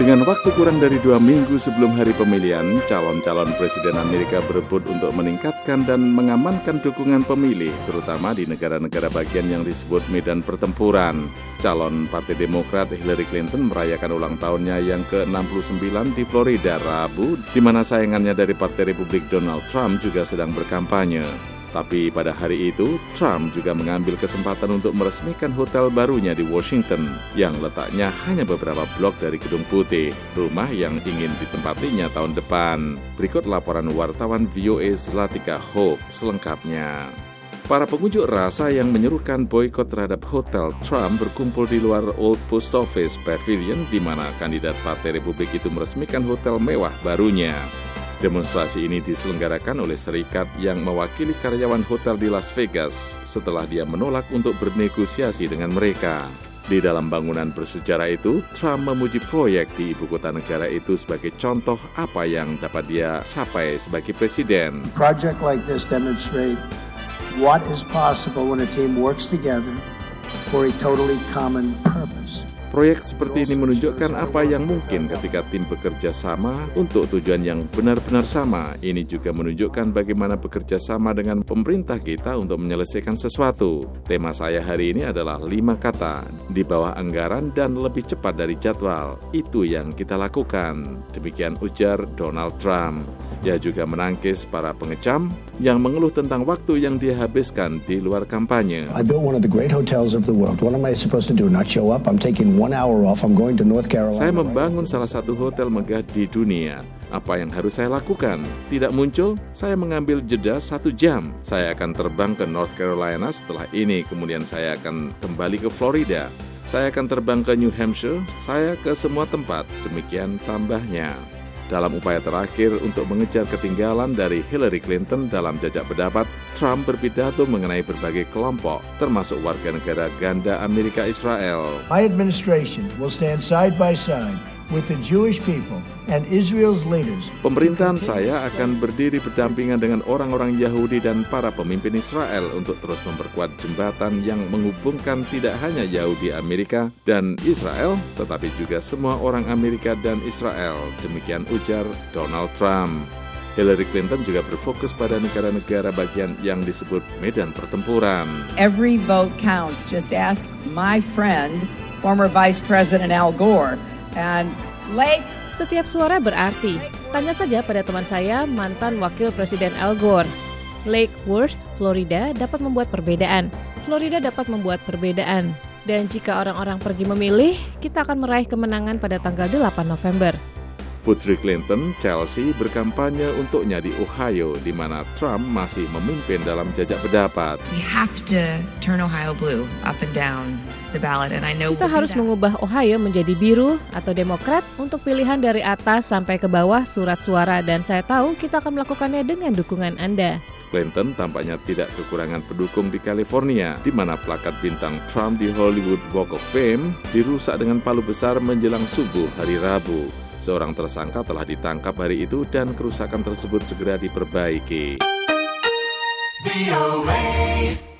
Dengan waktu kurang dari dua minggu sebelum hari pemilihan, calon-calon presiden Amerika berebut untuk meningkatkan dan mengamankan dukungan pemilih, terutama di negara-negara bagian yang disebut medan pertempuran. Calon Partai Demokrat Hillary Clinton merayakan ulang tahunnya yang ke-69 di Florida Rabu, di mana sayangannya dari Partai Republik Donald Trump juga sedang berkampanye. Tapi pada hari itu, Trump juga mengambil kesempatan untuk meresmikan hotel barunya di Washington yang letaknya hanya beberapa blok dari Gedung Putih, rumah yang ingin ditempatinya tahun depan. Berikut laporan wartawan VOA Zlatika Hope selengkapnya. Para pengunjuk rasa yang menyerukan boykot terhadap hotel Trump berkumpul di luar Old Post Office Pavilion di mana kandidat Partai Republik itu meresmikan hotel mewah barunya. Demonstrasi ini diselenggarakan oleh serikat yang mewakili karyawan hotel di Las Vegas setelah dia menolak untuk bernegosiasi dengan mereka. Di dalam bangunan bersejarah itu, Trump memuji proyek di ibu kota negara itu sebagai contoh apa yang dapat dia capai sebagai presiden. Project like this demonstrate what is possible when a team works together for a totally common purpose. Proyek seperti ini menunjukkan apa yang mungkin ketika tim bekerja sama untuk tujuan yang benar-benar sama. Ini juga menunjukkan bagaimana bekerja sama dengan pemerintah kita untuk menyelesaikan sesuatu. Tema saya hari ini adalah lima kata, di bawah anggaran dan lebih cepat dari jadwal. Itu yang kita lakukan. Demikian ujar Donald Trump. Dia juga menangkis para pengecam yang mengeluh tentang waktu yang dia habiskan di luar kampanye. I built one of the great hotels of the world. What am I supposed to do? Not show up? I'm taking one hour off. I'm going to North Carolina. Saya membangun salah satu hotel megah di dunia. Apa yang harus saya lakukan? Tidak muncul, saya mengambil jeda satu jam. Saya akan terbang ke North Carolina setelah ini, kemudian saya akan kembali ke Florida. Saya akan terbang ke New Hampshire, saya ke semua tempat. Demikian tambahnya. Dalam upaya terakhir untuk mengejar ketinggalan dari Hillary Clinton dalam jajak pendapat, Trump berpidato mengenai berbagai kelompok, termasuk warga negara ganda Amerika Israel. My administration will stand side by side with the Jewish people and Israel's leaders. Pemerintahan saya akan berdiri berdampingan dengan orang-orang Yahudi dan para pemimpin Israel untuk terus memperkuat jembatan yang menghubungkan tidak hanya Yahudi Amerika dan Israel, tetapi juga semua orang Amerika dan Israel. Demikian ujar Donald Trump. Hillary Clinton juga berfokus pada negara-negara bagian yang disebut medan pertempuran. Every vote counts. Just ask my friend, former Vice President Al Gore. And Lake Setiap suara berarti. Tanya saja pada teman saya, mantan Wakil Presiden Al Gore. Lake Worth, Florida dapat membuat perbedaan. Florida dapat membuat perbedaan. Dan jika orang-orang pergi memilih, kita akan meraih kemenangan pada tanggal 8 November. Putri Clinton, Chelsea, berkampanye untuknya di Ohio, di mana Trump masih memimpin dalam jajak pendapat. We have to turn Ohio blue up and down the ballot, and I know Kita harus mengubah Ohio menjadi biru atau demokrat untuk pilihan dari atas sampai ke bawah surat suara dan saya tahu kita akan melakukannya dengan dukungan Anda. Clinton tampaknya tidak kekurangan pendukung di California, di mana plakat bintang Trump di Hollywood Walk of Fame dirusak dengan palu besar menjelang subuh hari Rabu. Seorang tersangka telah ditangkap hari itu dan kerusakan tersebut segera diperbaiki.